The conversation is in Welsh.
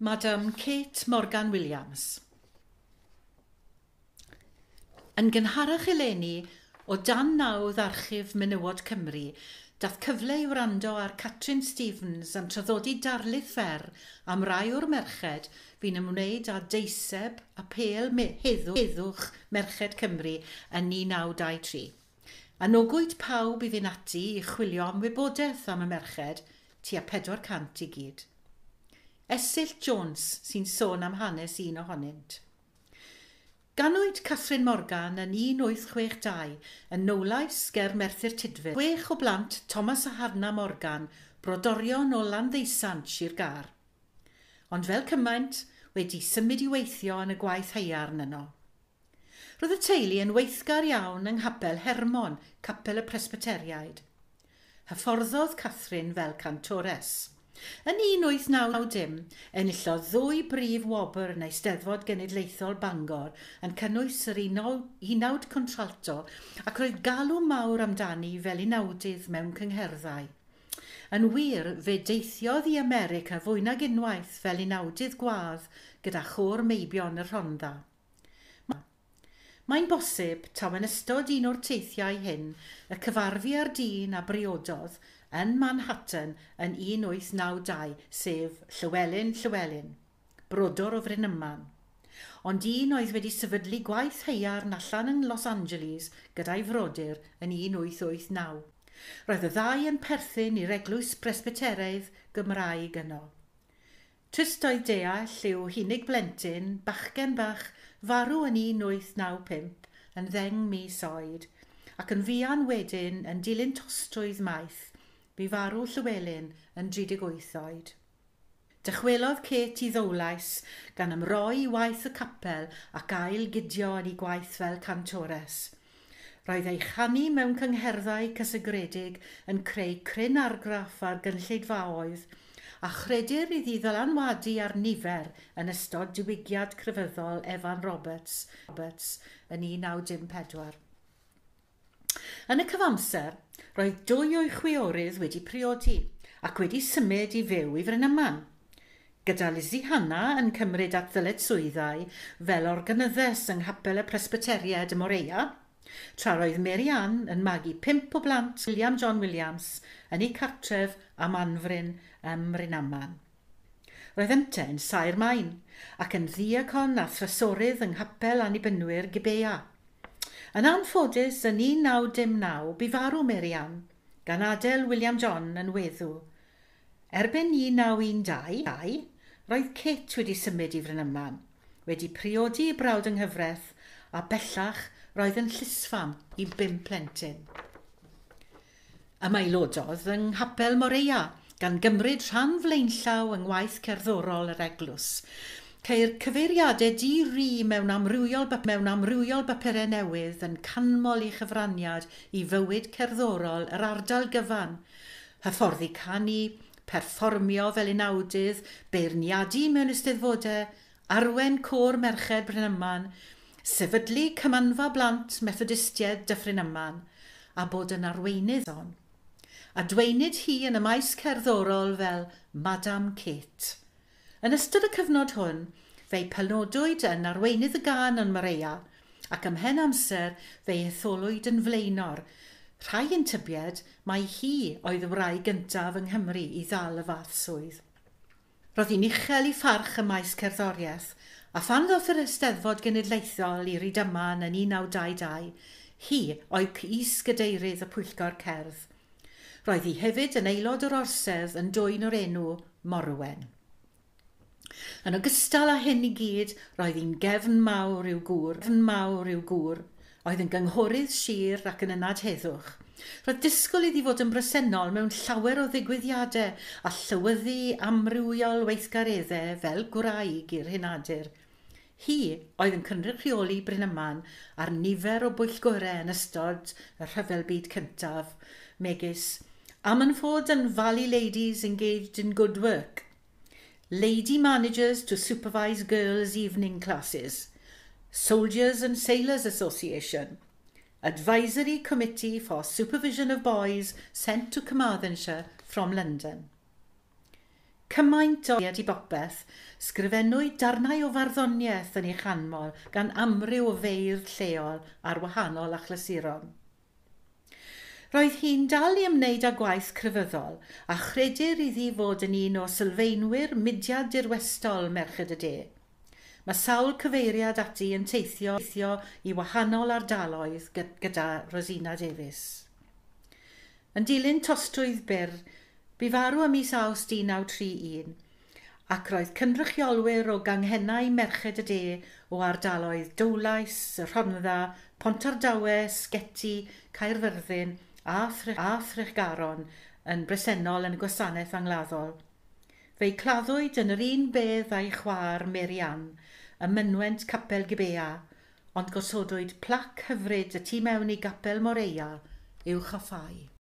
Madam Kate Morgan Williams. Yn gynharach eleni o dan nawdd archif Menywod Cymru, dath cyfle i wrando ar Catrin Stevens yn traddodi darlith fer am rai o'r merched fi'n ymwneud â deiseb a pel heddwch, heddwch Merched Cymru yn 1923. A pawb i fynd ati i chwilio am wybodaeth am y merched tua 400 i gyd. Esyll Jones sy'n sôn am hanes un ohonynt. Ganwyd Catherine Morgan yn 1862 yn Nowlais ger Merthyr Tydfil. Chwech o blant Thomas a Harna Morgan brodorion o Landeisant Sir gar. Ond fel cymaint wedi symud i weithio yn y gwaith heiarn yno. Roedd y teulu yn weithgar iawn yng Nghapel Hermon, Capel y Presbyteriaid. Hyfforddodd Catherine fel cantores. Yn 1990, enillodd ddwy brif wobr yn Eisteddfod Genedlaethol Bangor yn cynnwys yr unawd contralto ac roedd galw mawr amdani fel unawdydd mewn cyngherddau. Yn wir, fe deithiodd i America fwy nag unwaith fel unawdydd gwadd gyda chwr meibion y Rhondda. Mae'n bosib, taw yn ystod un o'r teithiau hyn, y cyfarfu ar dyn a briododd yn Manhattan yn 1892, sef Llywelyn Llywelyn, brodor o Frynyman. Ond un oedd wedi sefydlu gwaith heiarn allan yn Los Angeles gyda'i frodyr yn 1889. Roedd y ddau yn perthyn i'r eglwys presbyteraidd Gymraeg yno. Trist oedd deall yw hunig blentyn, bachgen bach, farw yn 1895 yn ddeng mis oed, ac yn fuan wedyn yn dilyn tostrwydd maith bu farw Llywelyn yn 38 oed. Dychwelodd Kate i ddowlais gan ymroi i waith y capel ac ail gydio yn ei gwaith fel cantores. Roedd ei chanu mewn cyngherddau cysygredig yn creu cryn argraff ar gynllidfaoedd a chredir iddi ddylanwadu ar nifer yn ystod diwygiad crefyddol Evan Roberts, Roberts yn 1954. Yn y cyfamser, roedd dwy o'i chwiorydd wedi priodi ac wedi symud i fyw i Frynaman. Gyda Lizzie Hanna yn cymryd at ddyletswyddau fel organyddes yng Nghapel y Presbyteriad y Moreia, tra roedd Mary Ann yn magu pimp o blant William John Williams yn ei cartref am anfryn ym Mrynaman. Roedd ynte yn sair main ac yn ddiacon a thrysorydd yng Nghapel Annibynwyr Gibea Yn anffodus, yn 1909, bu farw Mary gan adael William John yn weddw. Erbyn 1912, roedd Kit wedi symud i Frynyman, wedi priodi i brawd yng Nghyfraith a bellach roedd yn llysfam i bum plentyn. Ymailododd yng Nghapel Moreia gan gymryd rhan flaenllaw yng ngwaith cerddorol yr eglwys, ceir cyfeiriadau di-ri mewn amrywiol, mewn amrywiol bapurau newydd yn canmol i chyfraniad i fywyd cerddorol yr ardal gyfan, hyfforddi canu, perfformio fel unawdydd, beirniadu mewn ysteddfodau, arwen cwr merched Brynyman, sefydlu cymanfa blant methodistiaid Dyffryn Yman, a bod yn arweinydd on. A dweinid hi yn y maes cerddorol fel Madame Kate. Yn ystod y cyfnod hwn, fe'i pelnodwyd yn arweinydd y gân yn Mareia ac ym hen amser fe'i etholwyd yn flaenor. Rhai yn tybied mae hi oedd y wraig gyntaf yng Nghymru i ddal y fath swydd. Roedd hi'n uchel i ffarch y maes cerddoriaeth, a phan ddoth yr Eisteddfod Genedlaethol i Rydaman yn 1922, hi oedd is gydeirydd y Pwyllgor Cerdd. Roedd hi hefyd yn aelod o'r orsedd yn dwy'n o'r enw Morwen. Yn ogystal â hyn i gyd, roedd hi'n gefn mawr i'w gŵr, gefn mawr i'w gŵr, oedd yn gynghorydd sir ac yn ynad heddwch. Roedd disgwyl iddi fod yn bresennol mewn llawer o ddigwyddiadau a llywyddu amrywiol weithgareddau fel gwraig i'r hynadur. Hi oedd yn cynrych rheoli Brynaman ar nifer o bwyllgorau yn ystod y rhyfel byd cyntaf, megis, am yn fod yn Valley Ladies Engaged in Good Work – lady managers to supervise girls' evening classes, Soldiers and Sailors Association, Advisory Committee for Supervision of Boys sent to Carmarthenshire from London. Cymaint o iad i bopeth, sgrifennwyd darnau o farddoniaeth yn ei chanmol gan amryw o feirdd lleol ar wahanol achlasuron. Roedd hi'n dal i ymwneud â gwaith crefyddol a chredir iddi fod yn un o sylfaenwyr mudiad dirwestol Merched y De. Mae sawl cyfeiriad ati yn teithio, teithio i wahanol ardaloedd gyda Rosina Davies. Yn dilyn tostwydd byr, bu farw ym mis aws 1931 ac roedd cynrychiolwyr o ganghennau Merched y De o ardaloedd Dowlais, Rhondda, Pontardawe, Sgeti, Caerfyrddin a, ffrych, a yn bresennol yn y gwasanaeth angladdol. Fe'i claddwyd yn yr un bedd a'i chwar Merian, y mynwent Capel Gibea, ond gosodwyd plac hyfryd y tu mewn i Gapel Moreia i'w chaffau.